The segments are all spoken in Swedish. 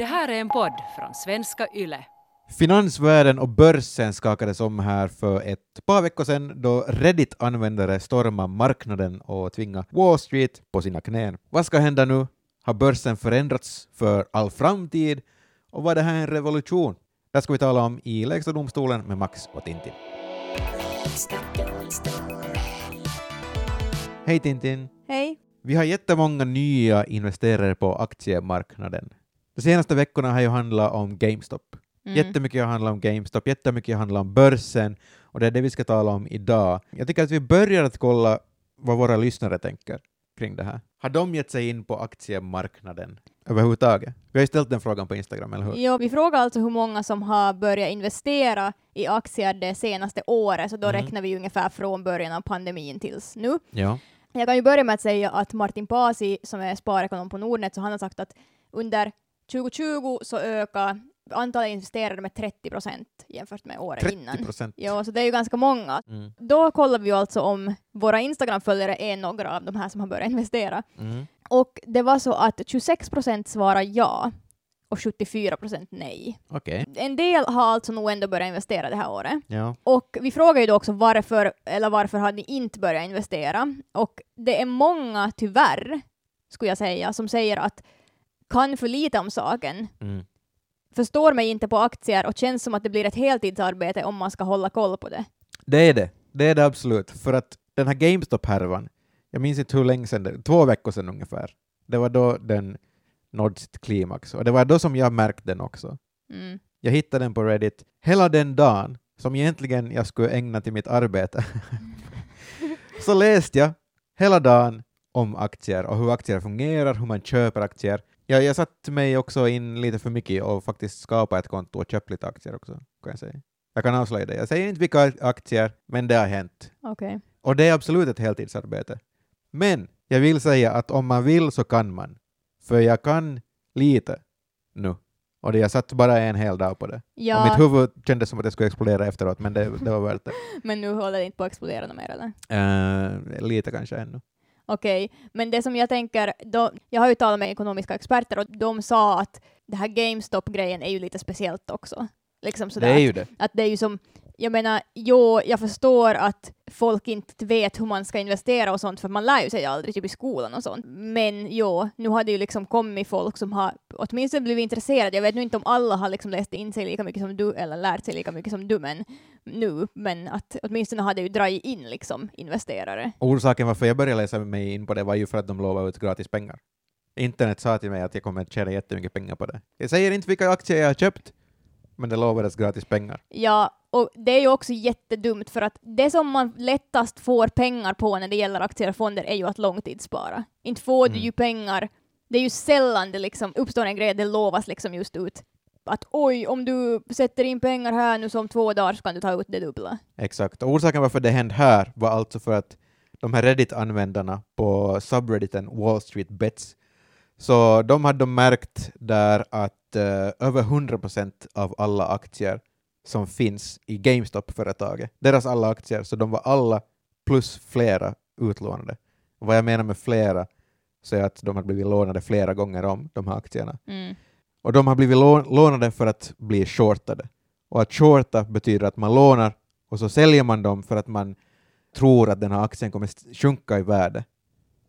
Det här är en podd från svenska YLE. Finansvärlden och börsen skakades om här för ett par veckor sedan då Reddit-användare stormade marknaden och tvingade Wall Street på sina knän. Vad ska hända nu? Har börsen förändrats för all framtid? Och var det här en revolution? Det ska vi tala om i Lägsta domstolen med Max och Tintin. Hej Tintin! Hej. Vi har jättemånga nya investerare på aktiemarknaden. De senaste veckorna har ju handlat om GameStop. Mm. Jättemycket har handlat om GameStop, jättemycket har handlat om börsen, och det är det vi ska tala om idag. Jag tycker att vi börjar att kolla vad våra lyssnare tänker kring det här. Har de gett sig in på aktiemarknaden överhuvudtaget? Vi har ju ställt den frågan på Instagram, eller hur? Jo, vi frågar alltså hur många som har börjat investera i aktier det senaste året, så då Mhm. räknar vi ungefär från början av pandemin tills nu. Ja. Jag kan ju börja med att säga att Martin Pasi, som är sparekonom på Nordnet, så han har sagt att under 2020 så ökar antalet investerare med 30 procent jämfört med året 30 innan. procent. Ja, så det är ju ganska många. Mm. Då kollar vi ju alltså om våra Instagram-följare är några av de här som har börjat investera. Mm. Och det var så att 26 procent svarar ja och 74 procent nej. Okej. En del har alltså nog ändå börjat investera det här året. Ja. Och vi frågar ju då också varför, eller varför har ni inte börjat investera? Och det är många, tyvärr, skulle jag säga, som säger att kan för lite om saken, Mm. förstår mig inte på aktier och känns som att det blir ett heltidsarbete om man ska hålla koll på det. Det är det. Det är det absolut. För att den här GameStop-härvan, jag minns inte hur länge sedan, det, två veckor sedan ungefär, det var då den nådde sitt klimax. Och det var då som jag märkte den också. Mm. Jag hittade den på Reddit hela den dagen som egentligen jag skulle ägna till mitt arbete. så läste jag hela dagen om aktier och hur aktier fungerar, hur man köper aktier. Jag, jag satte mig också in lite för mycket och faktiskt skapade ett konto och köpte lite aktier också, kan jag säga. Jag kan avslöja det. Jag säger inte vilka aktier, men det har hänt. Okej. Och det är absolut ett heltidsarbete. Men jag vill säga att om man vill så kan man. För jag kan lite nu. Och det, jag satt bara en hel dag på det. Och Ja, mitt huvud kändes som att det skulle explodera efteråt, men det, det var värt det. men nu håller det inte på att explodera mer eller? Eh, lite kanske ännu. Okej, men det som jag tänker, då, jag har ju talat med ekonomiska experter och de sa att det här GameStop-grejen är ju lite speciellt också. Liksom Det sådär, är ju det. att det är ju som, jag menar, jo, jag förstår att folk inte vet hur man ska investera och sånt, för man lär ju sig aldrig typ i skolan och sånt. Men jo, nu har det ju liksom kommit folk som har åtminstone blivit intresserade. Jag vet nu inte om alla har liksom läst in sig lika mycket som du, eller lärt sig lika mycket som du, men nu, men att åtminstone har det ju dragit in liksom investerare. Orsaken varför jag började läsa mig in på det var ju för att de lovade ut gratis pengar. Internet sa till mig att jag kommer tjäna jättemycket pengar på det. Jag säger inte vilka aktier jag har köpt, men det lovades gratis pengar. Ja, och det är ju också jättedumt för att det som man lättast får pengar på när det gäller aktier och fonder är ju att långtidsspara. Inte får du Mm. ju pengar, det är ju sällan det liksom uppstår en grej, det lovas liksom just ut att oj, om du sätter in pengar här nu som två dagar så kan du ta ut det dubbla. Exakt. Och orsaken varför det hände här var alltså för att de här Reddit-användarna på subredditen Wall Street Bets, så de hade märkt där att eh, över 100% av alla aktier som finns i GameStop-företaget, deras alla aktier, så de var alla plus flera utlånade. Och vad jag menar med flera så är att de har blivit lånade flera gånger om, de här aktierna. Mm. Och de har blivit lå- lånade för att bli shortade. Och att shorta betyder att man lånar och så säljer man dem för att man tror att den här aktien kommer sjunka i värde.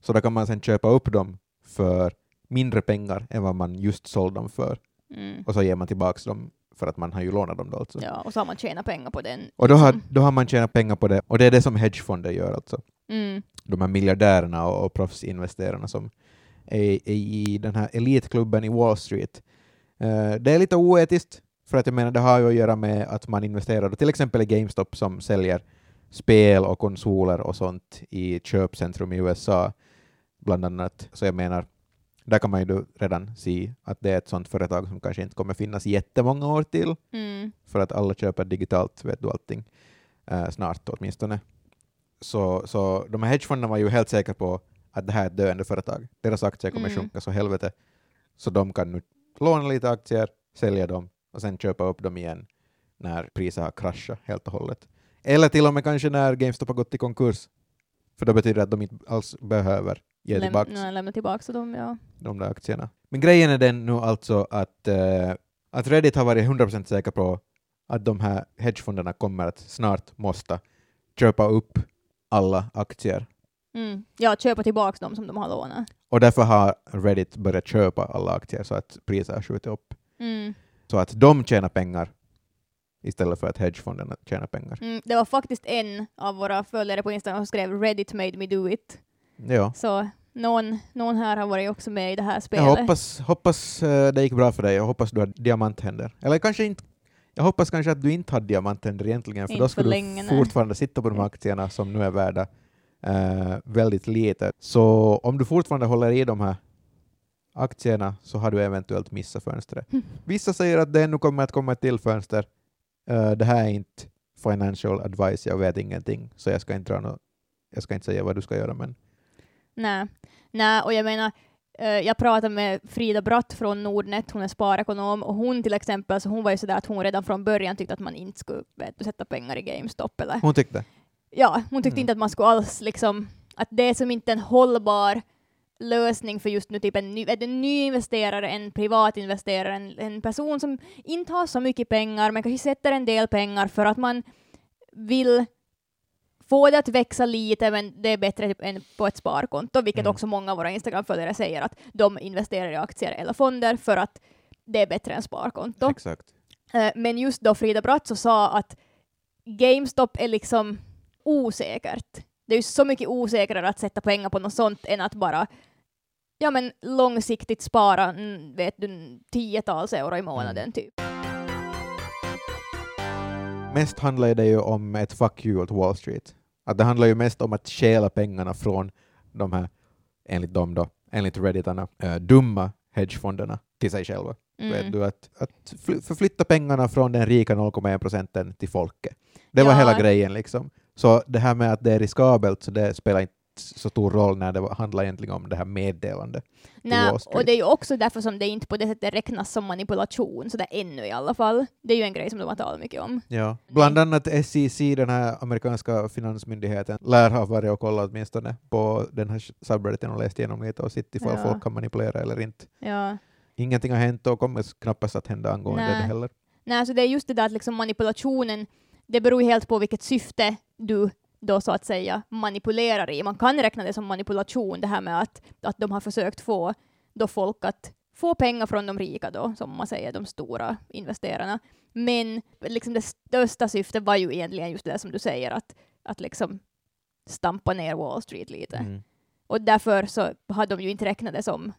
Så då kan man sen köpa upp dem för mindre pengar än vad man just sålde dem för. Mm. Och så ger man tillbaka dem för att man har ju lånat dem då alltså. Ja, och så har man tjänat pengar på den. Och då har, liksom. då har man tjänat pengar på det. Och det är det som hedgefonder gör alltså. Mm. De här miljardärerna och, och proffsinvesterarna som är, är i den här elitklubben i Wall Street. Eh, det är lite oetiskt, för att jag menar det har ju att göra med att man investerar då till exempel i GameStop som säljer spel och konsoler och sånt i köpcentrum i USA, bland annat. Så jag menar, där kan man ju redan se att det är ett sånt företag som kanske inte kommer finnas jättemånga år till, Mm. för att alla köper digitalt, vet du allting, eh, snart åtminstone. Så, så de här hedgefonderna var ju helt säkra på att det här är ett döende företag. Deras aktier kommer Mm. sjunka så helvete. Så de kan nu låna lite aktier, sälja dem och sen köpa upp dem igen när priset har kraschat helt och hållet. Eller till och med kanske när GameStop har gått i konkurs. För då betyder det att de inte alls behöver ge Läm- tillbaka nej, lämna tillbaka dem, ja. de där aktierna. Men grejen är den nu alltså att, eh, att Reddit har varit 100% säker på att de här hedgefonderna kommer att snart måste köpa upp alla aktier. Mm. Ja, köpa tillbaka dem som de har lånat. Och därför har Reddit börjat köpa alla aktier så att priset har skjutit upp. Mm. Så att de tjänar pengar istället för att hedgefonderna tjänar pengar. Mm. Det var faktiskt en av våra följare på Instagram som skrev Reddit made me do it. Ja. Så någon, någon här har varit också med i det här Jag spelet. hoppas, hoppas eh, det gick bra för dig. Jag hoppas du har diamanthänder. Eller kanske inte. Jag hoppas kanske att du inte har diamanthänder egentligen, för Inte då för skulle länge, du nej. fortfarande sitta på de här aktierna som nu är värda eh, väldigt lite. Så om du fortfarande håller i de här aktierna så har du eventuellt missat fönstret. Vissa säger att det ännu kommer att komma ett till fönster. Eh, det här är inte financial advice, jag vet ingenting, så jag ska inte, dra nå- jag ska inte säga vad du ska göra, men Nej. Nej, och jag menar, eh, jag pratade med Frida Bratt från Nordnet, hon är sparekonom, och hon till exempel, så hon var ju sådär att hon redan från början tyckte att man inte skulle vet, sätta pengar i GameStop. Eller, hon tyckte. ja, hon tyckte Mm. inte att man skulle alls liksom, att det är som inte en hållbar lösning för just nu typ en, ny, en ny investerare, en privat investerare, en, en person som inte har så mycket pengar, men kanske sätter en del pengar för att man vill få det att växa lite, men det är bättre typ än på ett sparkonto, vilket Mm. också många av våra Instagram-följare säger att de investerar i aktier eller fonder för att det är bättre än sparkonto. Exakt. Eh, Men just då Frida Bratt så sa att GameStop är liksom osäkert. Det är ju så mycket osäkrare att sätta pengar på något sånt än att bara ja, men långsiktigt spara vet du, tiotals euro i månaden Mm. typ. Mest handlar det ju om ett fuck you åt Wall Street. Att det handlar ju mest om att stjäla pengarna från de här, enligt dem då, enligt redditarna, eh, dumma hedgefonderna till sig själva. Vet Mm. du, att, att fly- förflytta pengarna från den rika 0,1 procenten till folket. Det var Ja. hela grejen liksom. Så det här med att det är riskabelt, så det spelar inte så stor roll när det handlar egentligen om det här meddelandet. Nej, och det är ju också därför som det inte på det sättet räknas som manipulation, så det är ännu i alla fall. Det är ju en grej som de har talat mycket om. Ja. Bland annat SEC, den här amerikanska finansmyndigheten, lär ha varit och kollat åtminstone på den här subredditen och läst igenom lite och sett ifall Ja. folk kan manipulera eller inte. Ja. Ingenting har hänt och kommer knappast att hända angående Nej. det heller. Nej, så det är just det där att liksom manipulationen, det beror helt på vilket syfte du då så att säga manipulerar i. Man kan räkna det som manipulation, det här med att, att de har försökt få då folk att få pengar från de rika då, som man säger, de stora investerarna. Men liksom det största syftet var ju egentligen just det som du säger, att, att liksom stampa ner Wall Street lite. Mm. Och därför så har de ju inte räknat det som,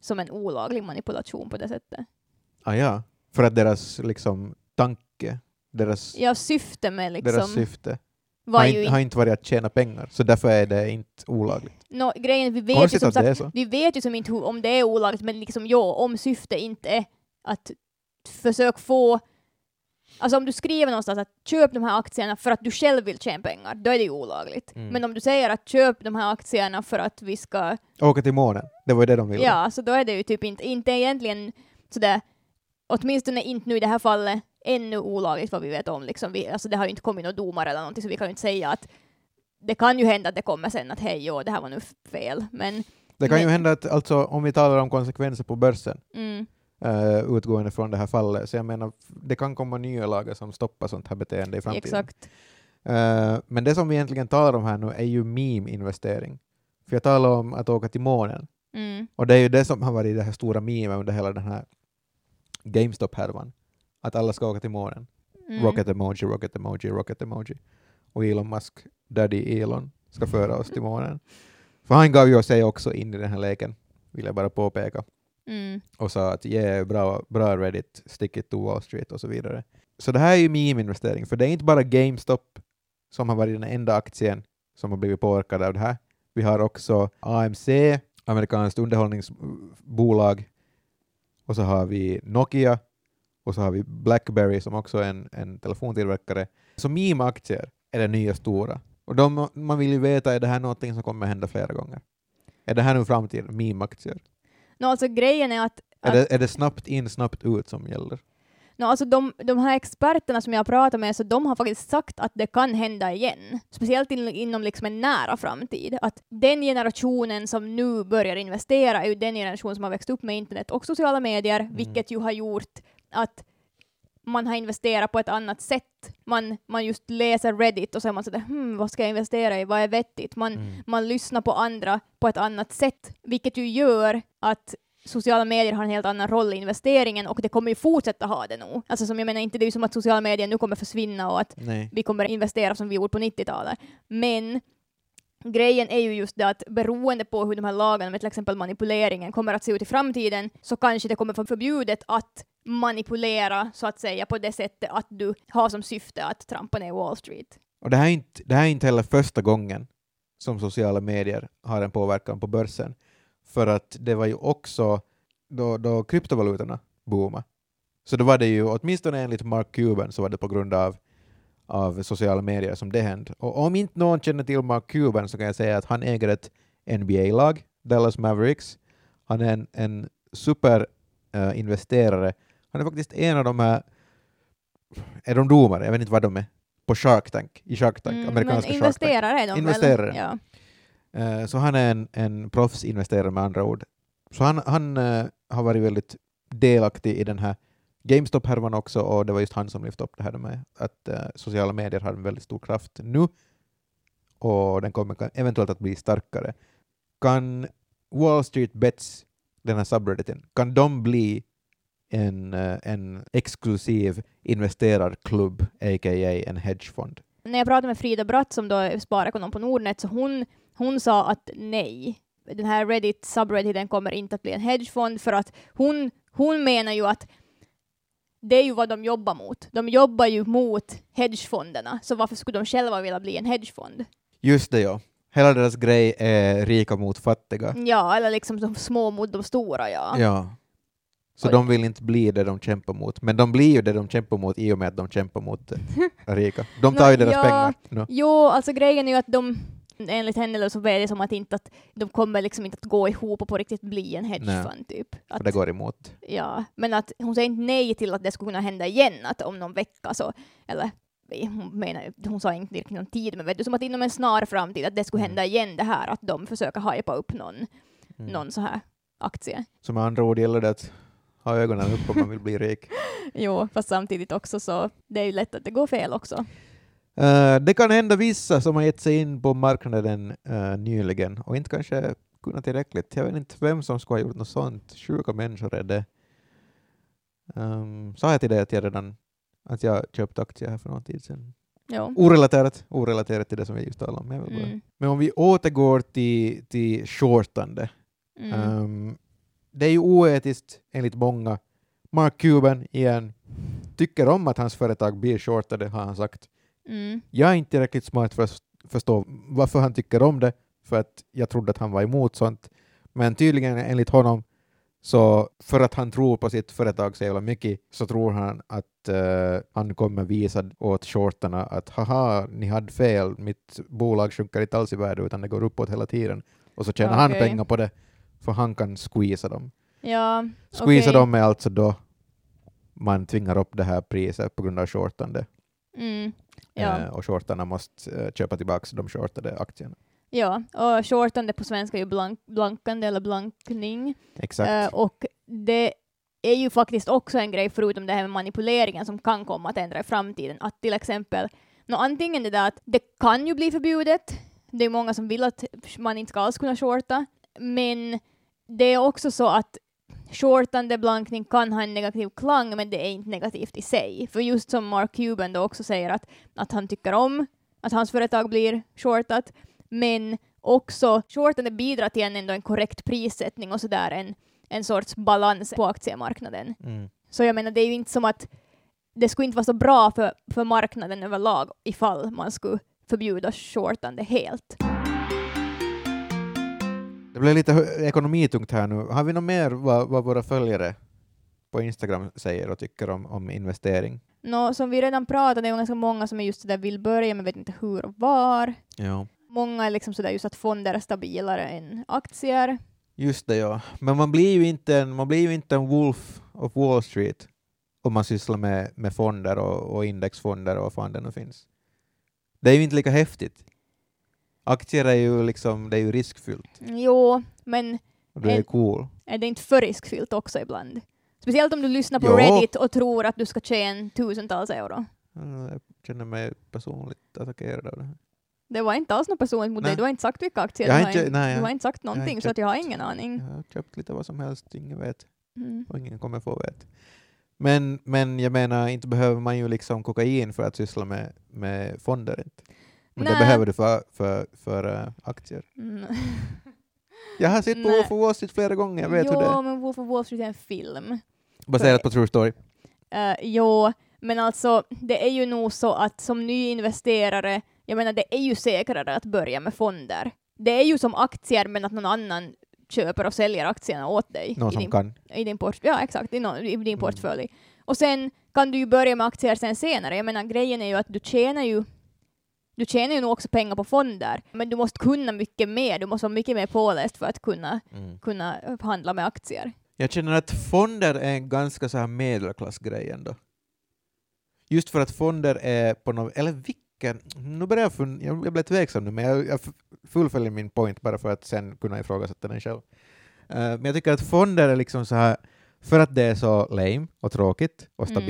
som en olaglig manipulation på det sättet. Ah, ja. För att deras liksom, tanke, deras, Ja, syfte med liksom deras syfte har, ju inte, har inte varit att tjäna pengar, så därför är det inte olagligt. Nå, grejen, vi vet ju Konstigt som att det sagt, vi vet ju som inte hur, om det är olagligt, men liksom jo, om syfte inte är att försöka få Alltså om du skriver någonstans att köp de här aktierna för att du själv vill tjäna pengar, då är det ju olagligt. Mm. Men om du säger att köp de här aktierna för att vi ska, Åka till månen, det var ju det de ville. ja, så då är det ju typ inte, inte egentligen sådär, åtminstone inte nu i det här fallet, ännu olagligt vad vi vet om. Liksom vi, alltså det har ju inte kommit några domar eller någonting, så vi kan ju inte säga att det kan ju hända att det kommer sen att hej, jo, det här var nu fel, men Det kan ju Men- hända att, alltså, om vi talar om konsekvenser på börsen, mm, uh, utgående från det här fallet, så jag menar, det kan komma nya lagar som stoppar sånt här beteende i framtiden. exakt. Eh, men det som vi egentligen talar om här nu är ju meme-investering. För jag talar om att åka till månen. Mm, Och det är ju det som har varit det här stora memet under hela den här GameStop-härvan. Att alla ska åka till månen. mm. Rocket emoji, rocket emoji, rocket emoji. Och Elon Musk, Daddy Elon, ska föra oss till månen. För han gav ju sig också in i den här leken, vill jag bara påpeka. Mm, Och sa att yeah, bra, bra Reddit, stick it to Wall Street och så vidare. Så det här är ju meme-investering, för det är inte bara GameStop som har varit den enda aktien som har blivit påverkad av det här. Vi har också AMC, amerikanskt underhållningsbolag, och så har vi Nokia, och så har vi Blackberry som också är en, en telefontillverkare. Så meme-aktier är det nya stora. Och de, man vill ju veta, är det här någonting som kommer hända flera gånger? Är det här nu framtiden, meme-aktier? Nå, alltså grejen är att, Är att det, är det snabbt in, snabbt ut som gäller? No, alltså de, de här experterna som jag har pratat med, så de har faktiskt sagt att det kan hända igen. Speciellt in, inom liksom en nära framtid. Att den generationen som nu börjar investera är ju den generation som har växt upp med internet och sociala medier, Mm. vilket ju har gjort att man har investerat på ett annat sätt. Man, man just läser Reddit och så är man sådär hmm, vad ska jag investera i, vad är vettigt? Man, Mm. man lyssnar på andra på ett annat sätt, vilket ju gör att sociala medier har en helt annan roll i investeringen och det kommer ju fortsätta ha det nog. Alltså som jag menar inte det är ju som att sociala medier nu kommer försvinna och att Nej. vi kommer investera som vi gjorde på 90-talet. Men grejen är ju just det att beroende på hur de här lagarna med till exempel manipuleringen kommer att se ut i framtiden så kanske det kommer vara förbjudet att manipulera så att säga på det sättet att du har som syfte att trampa ner Wall Street. Och det här, är inte, det här är inte heller första gången som sociala medier har en påverkan på börsen. För att det var ju också då, då kryptovalutorna boomade. Så då var det ju, åtminstone enligt Mark Cuban, så var det på grund av, av sociala medier som det hände. Och om inte någon känner till Mark Cuban så kan jag säga att han äger ett NBA-lag, Dallas Mavericks. Han är en, en superinvesterare. han är faktiskt en av de här, är de domare? Jag vet inte vad de är. På Shark Tank, i Shark Tank, Mm, amerikanska men Shark Tank. investerare är de Investerare. väl? Ja. Eh, så han är en, en proffsinvesterare med andra ord. Så han, han eh, har varit väldigt delaktig i den här GameStop-härvan också och det var just han som lyfte upp det här med att eh, sociala medier har en väldigt stor kraft nu och den kommer eventuellt att bli starkare. Kan Wall Street Bets, den här subredditen, kan de bli en, en exklusiv investerarklubb, a.k.a. en hedgefond? När jag pratade med Frida Bratt som då är sparekonom på Nordnet så hon, hon sa att nej, den här Reddit subredditen kommer inte att bli en hedgefond för att hon, hon menar ju att det är ju vad de jobbar mot. De jobbar ju mot hedgefonderna, så varför skulle de själva vilja bli en hedgefond? Just det, ja. Hela deras grej är rika mot fattiga. Ja, eller liksom de små mot de stora, ja. Ja. Så Oj. de vill inte bli det de kämpar mot. Men de blir ju det de kämpar mot i och med att de kämpar mot rika. De tar ju deras ja. pengar. No. Jo, alltså grejen är ju att de, enligt henne så är det som att, inte att de kommer liksom inte att gå ihop och på riktigt bli en hedgefond typ. Att, För det går emot. Ja, men att hon säger inte nej till att det skulle kunna hända igen, att om någon vecka så, eller hon, menar, hon sa inte riktigt någon tid, men vet du, som att inom en snar framtid att det skulle Mm. hända igen det här, att de försöker hypa upp någon, Mm. någon så här aktie. Så med andra ord gäller det att ha ögonen upp om man vill bli rik. Jo, fast samtidigt också så det är ju lätt att det går fel också. Eh, det kan hända vissa som har gett sig in på marknaden eh, nyligen och inte kanske kunnat tillräckligt. Jag vet inte vem som skulle ha gjort något sånt. Sjuka människor är det. Um, sa jag till dig att jag redan att jag köpte aktier här för någon tid sedan? Jo. Orelaterat, orelaterat till det som vi just talade om. Mm. Men om vi återgår till, till shortande. Mm. ehm, det är ju oetiskt enligt många. Mark Cuban igen tycker om att hans företag blir shortade har han sagt. Mm. Jag är inte tillräckligt smart för att förstå varför han tycker om det, för att jag trodde att han var emot sånt. Men tydligen enligt honom, så för att han tror på sitt företag så jävla mycket, så tror han att eh, han kommer visa åt shortarna att haha, ni hade fel, mitt bolag sjunker inte alls i värde utan det går uppåt hela tiden. Och så tjänar han Okej. pengar på det, för han kan squeeza dem. Ja, Squeeza okej. dem är alltså då man tvingar upp det här priset på grund av shortande. Mm. Ja. Eh, och shortarna måste eh, köpa tillbaka de shortade aktierna. ja, och shortande på svenska är ju blank, blankande eller blankning. Exakt. Eh, och det är ju faktiskt också en grej, förutom det här med manipuleringen, som kan komma att ändra i framtiden. Att till exempel, nå, antingen det där att det kan ju bli förbjudet, det är många som vill att man inte ska alls kunna shorta, men det är också så att shortande blankning kan ha en negativ klang, men det är inte negativt i sig. För just som Mark Cuban då också säger att, att han tycker om att hans företag blir shortat, men också shortande bidrar till en, ändå en korrekt prissättning och sådär en, en sorts balans på aktiemarknaden. Mm. Så jag menar, det är ju inte som att det skulle inte vara så bra för, för marknaden överlag ifall man skulle förbjuda shortande helt. Det blev lite ekonomitungt här nu. Har vi något mer vad, vad våra följare på Instagram säger och tycker om, om investering? Nå, som vi redan pratade, det är ganska många som är just sådär vill börja men vet inte hur och var. Ja. Många är liksom sådär just att fonder är stabilare än aktier. Just det, ja. Men man blir ju inte en, man blir ju inte en wolf of Wall Street om man sysslar med, med fonder och, och indexfonder och vad fan det nu finns. Det är ju inte lika häftigt. Aktier är ju liksom, det är ju riskfyllt Jo, men och du är En- cool. är det inte för riskfyllt också ibland? Speciellt om du lyssnar på Jo. Reddit och tror att du ska tjäna tusentals euro. Ja, Jag känner mig personligt attackerad av det här. Det var inte alls något personligt mot Nej. dig, du har inte sagt vilka aktier, Jag har du, har inte- nej, du har inte sagt någonting inte så att jag har ingen aning. Jag har köpt lite vad som helst, ingen vet Mm. och ingen kommer få veta. Men, men jag menar, inte behöver man ju liksom kokain för att syssla med, med fonder. Inte. Men det behöver du för, för, för äh, aktier. Mm. Jag har sett på. Wolf of Wall Street flera gånger, jag vet jo, hur det är. men Wolf of Wall Street är en film. Baserat på true story. Uh, jo, men alltså det är ju nog så att som ny investerare, jag menar det är ju säkrare att börja med fonder. Det är ju som aktier men att någon annan köper och säljer aktierna åt dig. Någon i som din, kan. I din, port, ja, exakt, i, nå- i din Mm. portfölj. Och sen kan du ju börja med aktier sen senare. Jag menar grejen är ju att du tjänar ju du tjänar ju nog också pengar på fonder, men du måste kunna mycket mer. Du måste vara mycket mer påläst för att kunna, kunna handla med aktier. Jag känner att fonder är en ganska så här medelklassgrej ändå. Just för att fonder är på något, eller vilken, nu börjar jag, fun, jag, jag blev tveksam nu, men jag, jag fullföljer min point bara för att sen kunna ifrågasätta den själv. Eh, men jag tycker att fonder är liksom så här, för att det är så lame och tråkigt och Mm.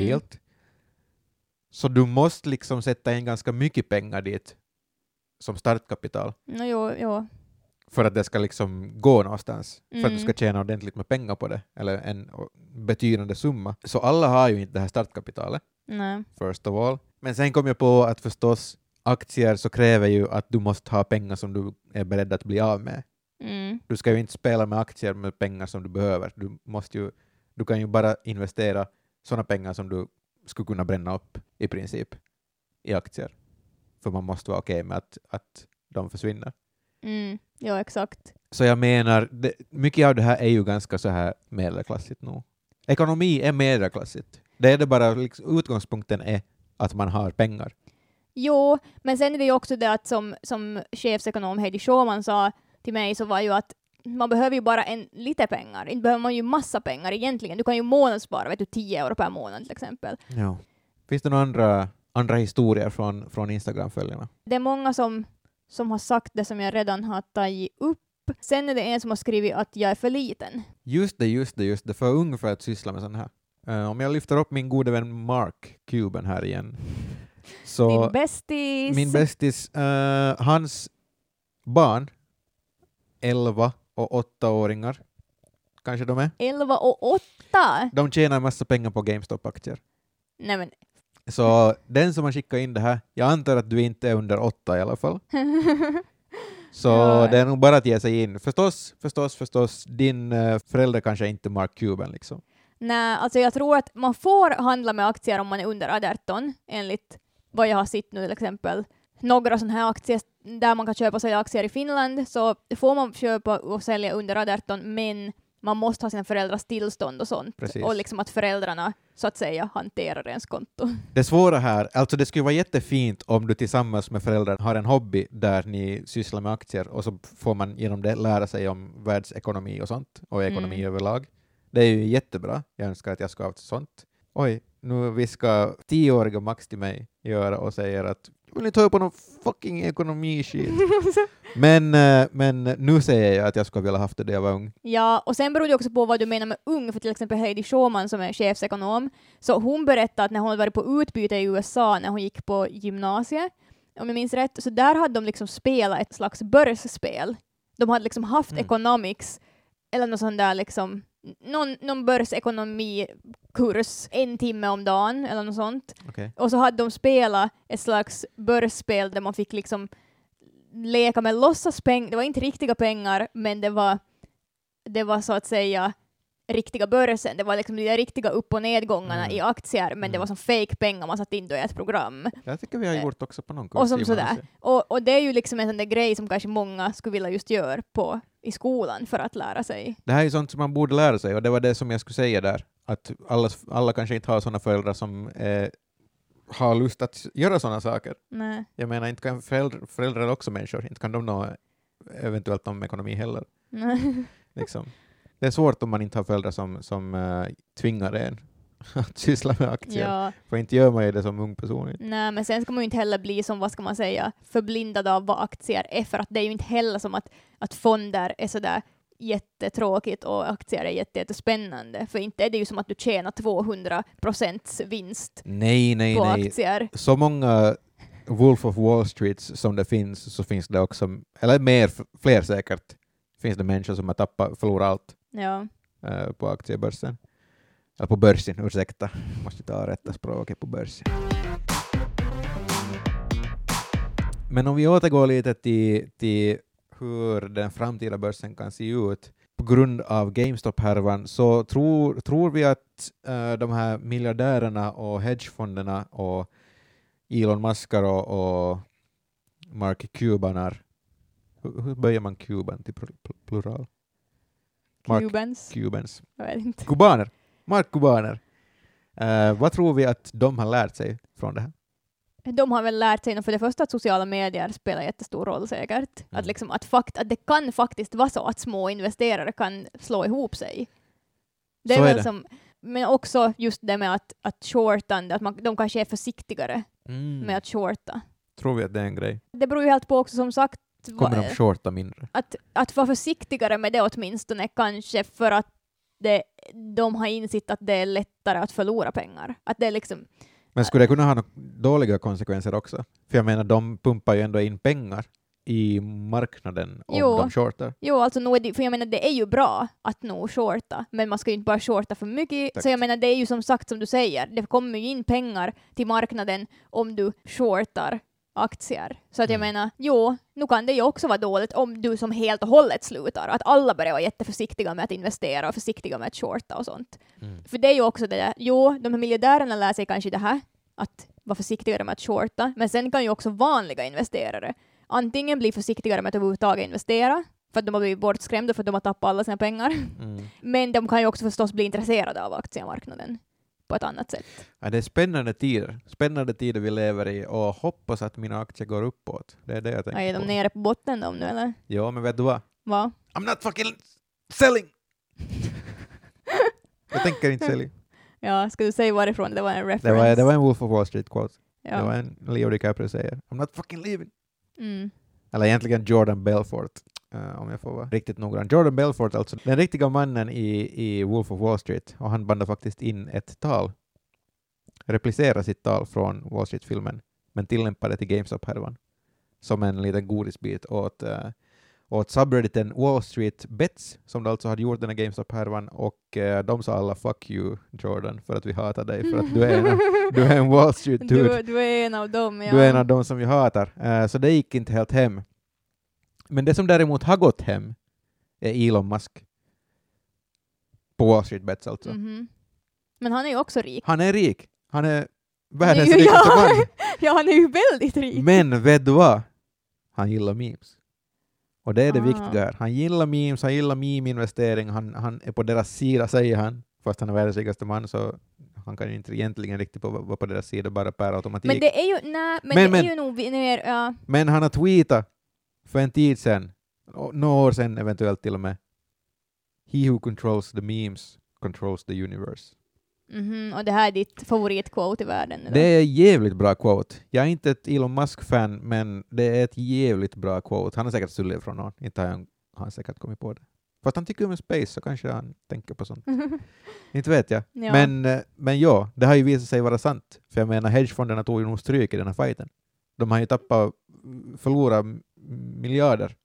Så du måste liksom sätta in ganska mycket pengar dit som startkapital No, jo, jo. för att det ska liksom gå någonstans, för att du ska Mm. tjäna ordentligt med pengar på det, eller en betydande summa. Så alla har ju inte det här startkapitalet, Nej. first of all. Men sen kom jag på att förstås aktier så kräver ju att du måste ha pengar som du är beredd att bli av med. Mm. Du ska ju inte spela med aktier med pengar som du behöver. Du, måste ju, du kan ju bara investera sådana pengar som du skulle kunna bränna upp i princip i aktier. För man måste vara okej med att, att de försvinner. Mm. Jo, exakt. Så jag menar, det, mycket av det här är ju ganska så här medelklassigt nu. Ekonomi är medelklassigt. Det är det bara, liksom, utgångspunkten är att man har pengar. Jo, men sen är det ju också det att som, som chefsekonom Heidi Schauman sa till mig så var ju att man behöver ju bara en lite pengar. Inte behöver man ju massa pengar egentligen. Du kan ju månadsspara, vet du, 10 euro per månad till exempel. Ja. Finns det några andra, andra historier från, från Instagram-följarna? Det är många som, som har sagt det som jag redan har tagit upp. Sen är det en som har skrivit att jag är för liten. Just det, just det, just det. För ung för att syssla med sånt här. Eh, om jag lyfter upp min gode vän Mark Cuban här igen. Så Din bästis. min bästis, eh, hans barn, 11 och 8-åringar, kanske de är, 11 och 8. de tjänar en massa pengar på GameStop-aktier. Nej men. Så den som har skickat in det här, jag antar att du inte är under åtta i alla fall. Så Ja. det är nog bara att ge sig in. Förstås, förstås, förstås, din uh, förälder kanske inte är Mark Cuban liksom. Nej, alltså jag tror att man får handla med aktier om man är under 18, enligt vad jag har sett nu till exempel. Några sådana här aktier där man kan köpa och sälja aktier i Finland, så får man köpa och sälja under 18, men man måste ha sina föräldrars tillstånd och sånt. Precis. Och liksom att föräldrarna, så att säga, hanterar ens konto. Det svåra här, alltså det skulle vara jättefint om du tillsammans med föräldrarna har en hobby där ni sysslar med aktier och så får man genom det lära sig om världsekonomi och sånt, och ekonomi Mm. överlag. Det är ju jättebra. Jag önskar att jag ska ha haft sånt. Oj, nu viskar tioåriga Max till mig i örat och säger att vill ni ta på någon fucking ekonomi-shit? men, eh, men nu säger jag att jag skulle vilja haft det när jag var ung. Ja, och sen beror det också på vad du menar med ung, för till exempel Heidi Schauman som är chefsekonom, så hon berättade att när hon hade varit på utbyte i USA när hon gick på gymnasiet, om jag minns rätt, så där hade de liksom spelat ett slags börsspel. De hade liksom haft Mm. economics, eller någon sån där liksom, någon, någon börsekonomikurs en timme om dagen, eller något sånt. Okej. Och så hade de spelat ett slags börsspel där man fick liksom leka med låtsaspengar. Det var inte riktiga pengar, men det var, det var så att säga riktiga börsen. Det var liksom de där riktiga upp och nedgångarna Mm. i aktier, men det Mm. var som fake pengar man satt in då i ett program. Jag tycker vi har Eh, gjort också på någon kurs. Och som sådär. Och, och det är ju liksom en sån där grej som kanske många skulle vilja just göra på, i skolan för att lära sig. Det här är sånt som man borde lära sig och det var det som jag skulle säga där. Att alla, alla kanske inte har sådana föräldrar som eh, har lust att göra sådana saker. Nej. Jag menar, inte kan föräldrar, föräldrar också människor, inte kan de nå eventuellt om ekonomi heller. Nej. Liksom. Det är svårt om man inte har föräldrar som, som eh, tvingar en att syssla med aktier. Ja, För inte gör man ju det som ung person. nej, men sen ska man ju inte heller bli som, vad ska man säga, förblindad av vad aktier är, för att det är ju inte heller som att, att fonder är sådär jättetråkigt och aktier är jätte- jättespännande, för inte är det ju som att du tjänar 200 procents vinst Nej, nej, på nej. aktier. Så många Wolf of Wall Streets som det finns så finns det också, eller mer, fler säkert, finns det människor som har tappat, förlorat allt Ja. äh, på aktiebörsen. Eller på börsen, ursäkta. Måste ta rätta språket på börsen. Men om vi återgår lite till, till hur den framtida börsen kan se ut på grund av GameStop-härvan så tror, tror vi att äh, de här miljardärerna och hedgefonderna och Elon Muskar och, och Mark Cubanar, hur, hur böjer man Cuban till plural? Mark Cubans. Cubans. Jag vet inte. Kubaner. Mark Kubaner. Eh, vad tror vi att de har lärt sig från det här? De har väl lärt sig, för det första, att sociala medier spelar jättestor roll säkert. Mm. Att, liksom, att, fakt, att det kan faktiskt vara så att små investerare kan slå ihop sig. Det är Så är det. Som, men också just det med att, att shortande, att man, de kanske är försiktigare med att shorta. Tror vi att det är en grej? Det beror ju helt på också som sagt Kommer de shorta mindre? att, att vara försiktigare med det åtminstone kanske för att det, de har insett att det är lättare att förlora pengar. Att det är liksom, Men skulle det kunna ha några dåliga konsekvenser också? För jag menar, de pumpar ju ändå in pengar i marknaden om Jo. de shortar. jo alltså det, för jag menar det är ju bra att nog shorta, men man ska ju inte bara shorta för mycket. Tack. Så jag menar det är ju som sagt som du säger, det kommer ju in pengar till marknaden om du shortar aktier. Så att jag Mm. menar, jo, nu kan det ju också vara dåligt om du som helt och hållet slutar, att alla börjar vara jätteförsiktiga med att investera och försiktiga med att shorta och sånt. Mm. För det är ju också det där, jo, de här miljardärerna lär sig kanske det här, att vara försiktigare med att shorta, men sen kan ju också vanliga investerare antingen bli försiktigare med att överhuvudtaget investera, för att de har blivit bortskrämda för att de har tappat alla sina pengar, Mm. men de kan ju också förstås bli intresserade av aktiemarknaden på ett annat sätt. Ja, det är spännande tider. Spännande tider vi lever i och hoppas att mina aktier går uppåt. Det är det jag tänker Är de på. nere på botten de nu eller? Ja, men vet du vad? Va? I'm not fucking selling! jag tänker inte sälja. Ja, ska du säga varifrån det var en reference? Det var, det var en Wolf of Wall Street quote. ja. Det var en Leo DiCaprio säger I'm not fucking leaving. mm. Eller egentligen Jordan Belfort, eh, om jag får vara riktigt noggrann. Jordan Belfort, alltså den riktiga mannen i, i Wolf of Wall Street, och han bandade faktiskt in ett tal, replicerade sitt tal från Wall Street-filmen, men tillämpade det till GameStop-härvan som en liten godisbit åt, uh, åt subredditen Wall Street Bets, som alltså hade gjort den här GameStop-härvan, och eh, de sa alla ”fuck you Jordan” för att vi hatar dig, för att du är en, du är en Wall Street-dude. du, du är en av dem, ja. Du är en av dem som vi hatar. Eh, så det gick inte helt hem. Men det som däremot har gått hem är Elon Musk. På Wall Street Bets alltså. Mhm. Men han är ju också rik. Han är rik. Han är världens Ja. rikaste man. Ja, han är ju väldigt rik. Men vet du vad? Han gillar memes. Och det är det Ah. viktiga här. Han gillar memes, han gillar meme-investering, han, han är på deras sida säger han. Fast han är världens rikaste man så han kan ju inte egentligen riktigt vara på deras sida bara per automatik. Men det är ju, nej, men, Men- det men- är ju nog mer, ja. Men han har tweetat för en tid sedan, några år sedan eventuellt till och med. He who controls the memes controls the universe. Mhm, och det här är ditt favoritquote i världen då? Det är ett jävligt bra quote. Jag är inte ett Elon Musk-fan, men det är ett jävligt bra quote. Han har säkert stulit från någon, inte har han, han säkert kommit på det. Fast han tycker om space så kanske han tänker på sånt. inte vet jag. ja. Men, eh, men ja, det har ju visat sig vara sant. För jag menar, hedgefonderna tog ju nog stryk i den här fighten. De har ju tappat, förlorat miljarder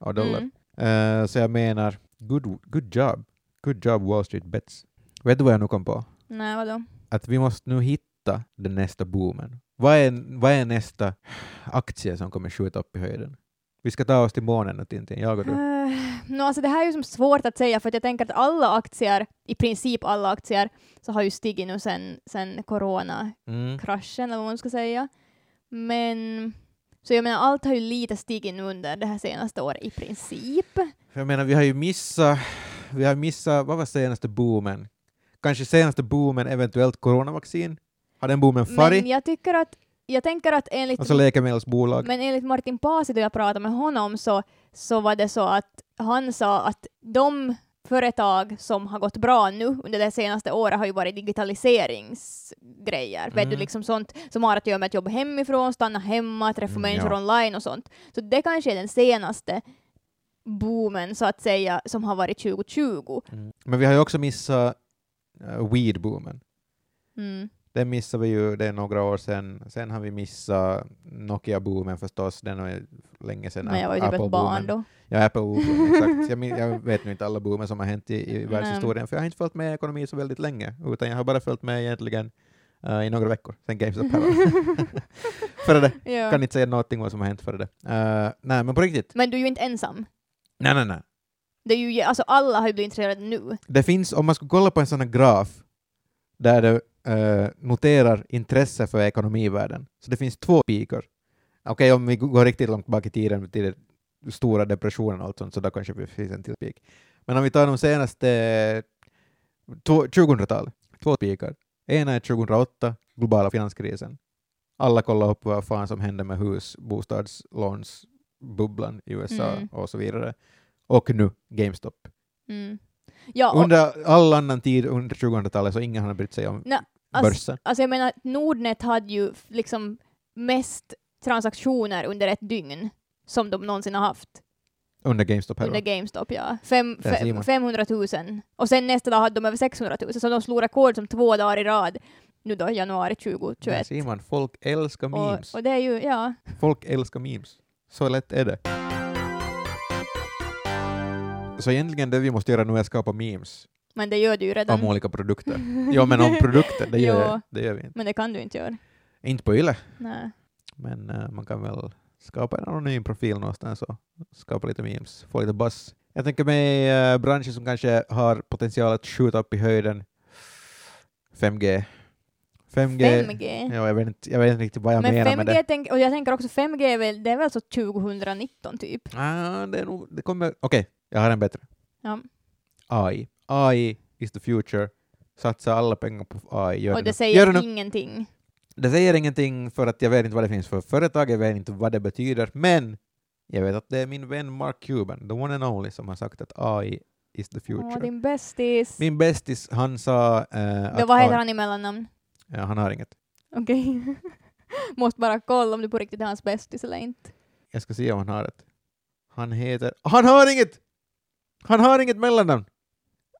av dollar. Mm. Eh, så jag menar, good, good job. Good job Wall Street Bets. Vet du vad jag nu kom på? Nej, vadå? Att vi måste nu hitta den nästa boomen. Vad är, vad är nästa aktie som kommer skjuta upp i höjden? Vi ska ta oss till månen nu Tintin, jag och du. Uh, no, alltså det här är ju som svårt att säga för att jag tänker att alla aktier, i princip alla aktier, så har ju stigit nu sen, sen coronakraschen Mm. eller vad man ska säga. Men så jag menar allt har ju lite stigit nu under det här senaste året i princip. Jag menar, vi har ju missat, vi har missat, vad var senaste boomen? Kanske senaste boomen, eventuellt coronavaccin? Har den boomen Men farit? jag tycker att, jag tänker att enligt Alltså läkemedelsbolag? Men enligt Martin Pasi, då jag pratade med honom, så, så var det så att han sa att de företag som har gått bra nu under det senaste året har ju varit digitaliseringsgrejer. Vet du, Mm. liksom sånt som har att göra med att jobba hemifrån, stanna hemma, träffa Mm, människor ja. online och sånt. Så det kanske är den senaste boomen, så att säga, som har varit 2020. Mm. Men vi har ju också missat uh, weed-boomen. Mm. Den missade vi ju, det är några år sedan. Sen har vi missat Nokia-boomen förstås, den var ju länge sedan. Men jag var ju typ ett barn då. Ja, Apple-boomen, exakt. Jag, jag vet nu inte alla boomer som har hänt i, i världshistorien, för jag har inte följt med ekonomi så väldigt länge, utan jag har bara följt med egentligen uh, i några veckor, sen GameStop här. före det, Ja. kan inte säga någonting vad som har hänt före det. Uh, nej, men på riktigt. Men du är ju inte ensam. Nej, nej, nej. Det är ju, alltså alla har ju blivit intresserade nu. Det finns, om man skulle kolla på en sån här graf, där det eh, noterar intresse för ekonomivärlden, så det finns två pikar. Okej, om vi går riktigt långt bak i tiden, till den stora depressionen och allt sånt, så då kanske det finns en till peak. Men om vi tar de senaste två- 2000-talet, två pikar. Ena är 2008, globala finanskrisen. Alla kollar upp vad fan som hände med hus, bostadslånsbubblan i USA Mm. och så vidare. Och nu GameStop. Mm. Ja, och, Under all annan tid under 2000-talet så ingen har brytt sig om Nej, alltså, börsen. alltså jag menar, Nordnet hade ju liksom mest transaktioner under ett dygn som de någonsin har haft Under GameStop under? GameStop. Ja. Fem, Där ser fe, man. 500 000. Och sen nästa dag hade de över 600 000, så de slog rekord som två dagar i rad. Nu då, januari Där 2021. ser man, folk älskar memes. Och, och det är ju, ja. Folk älskar memes. Så lätt är det. Så egentligen det vi måste göra nu är att skapa memes Men det gör du ju redan. om olika produkter. Ja men om produkter, det gör, jag, det gör vi inte. Men det kan du inte göra. Inte på Yle, Nej. men eh, man kan väl skapa en anonym profil någonstans och skapa lite memes, få lite buzz. Jag tänker mig uh, branscher som kanske har potential att skjuta upp i höjden. 5G. 5G. 5G. Ja, jag, vet inte, jag vet inte riktigt vad jag Men menar med 5G, det. tänk, och jag tänker också 5G, är väl, det är väl så 2019 typ? Ah, det, är nog, det kommer... Okej, jag har en bättre. Ja. AI. AI is the future. Satsa alla pengar på AI. Gör och det, det säger Gör det, ingenting. det säger ingenting för att jag vet inte vad det finns för företag, jag vet inte vad det betyder, men jag vet att det är min vän Mark Cuban, the one and only, som har sagt att AI is the future. Åh, din bästis. Min bästis, han sa eh, Ja, att vad heter AI han i mellannamn? Ja, han har inget. Okej. Måste bara kolla om du på riktigt är hans bästis eller inte. Jag ska se om han har ett. Han heter... Han har inget! Han har inget mellannamn!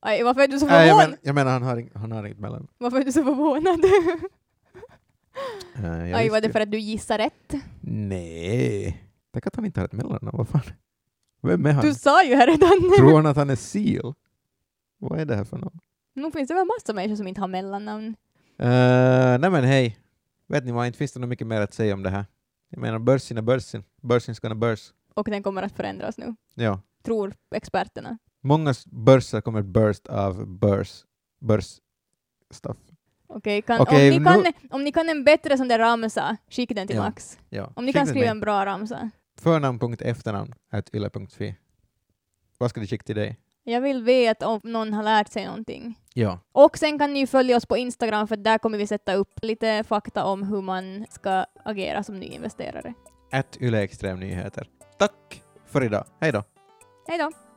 Aj, varför är du så Nej, jag, förvånad? men, jag menar han har, ing- han har inget mellannamn. Varför är du så förvånad? Jag Aj, var det för att du gissar rätt? Nej. Tänk att han inte har ett mellannamn, vad fan? Vem är han? Du sa ju här redan. Tror han att han är seal? Vad är det här för något? Nu finns det väl massa människor som inte har mellannamn. Uh, nej men hej, vet ni vad, inte finns det nog mycket mer att säga om det här. Jag menar börsen är börsen, börsens gonna börs. Och den kommer att förändras nu. Ja, Tror experterna. många börser kommer burst av börs, börs stuff. Okej, kan, Okej, om, ni kan, nu- om ni kan en bättre sån där ramsa, skicka den till Ja. Max. Ja. Om ni Skicka kan skriva mig. en bra ramsa. Förnamn.efternamn at yle.fi. Vad ska du skicka till dig? Jag vill veta om någon har lärt sig någonting. Ja. Och sen kan ni ju följa oss på Instagram för där kommer vi sätta upp lite fakta om hur man ska agera som nyinvesterare. At Yle Extrem Nyheter. Tack för idag. Hej då. Hej då!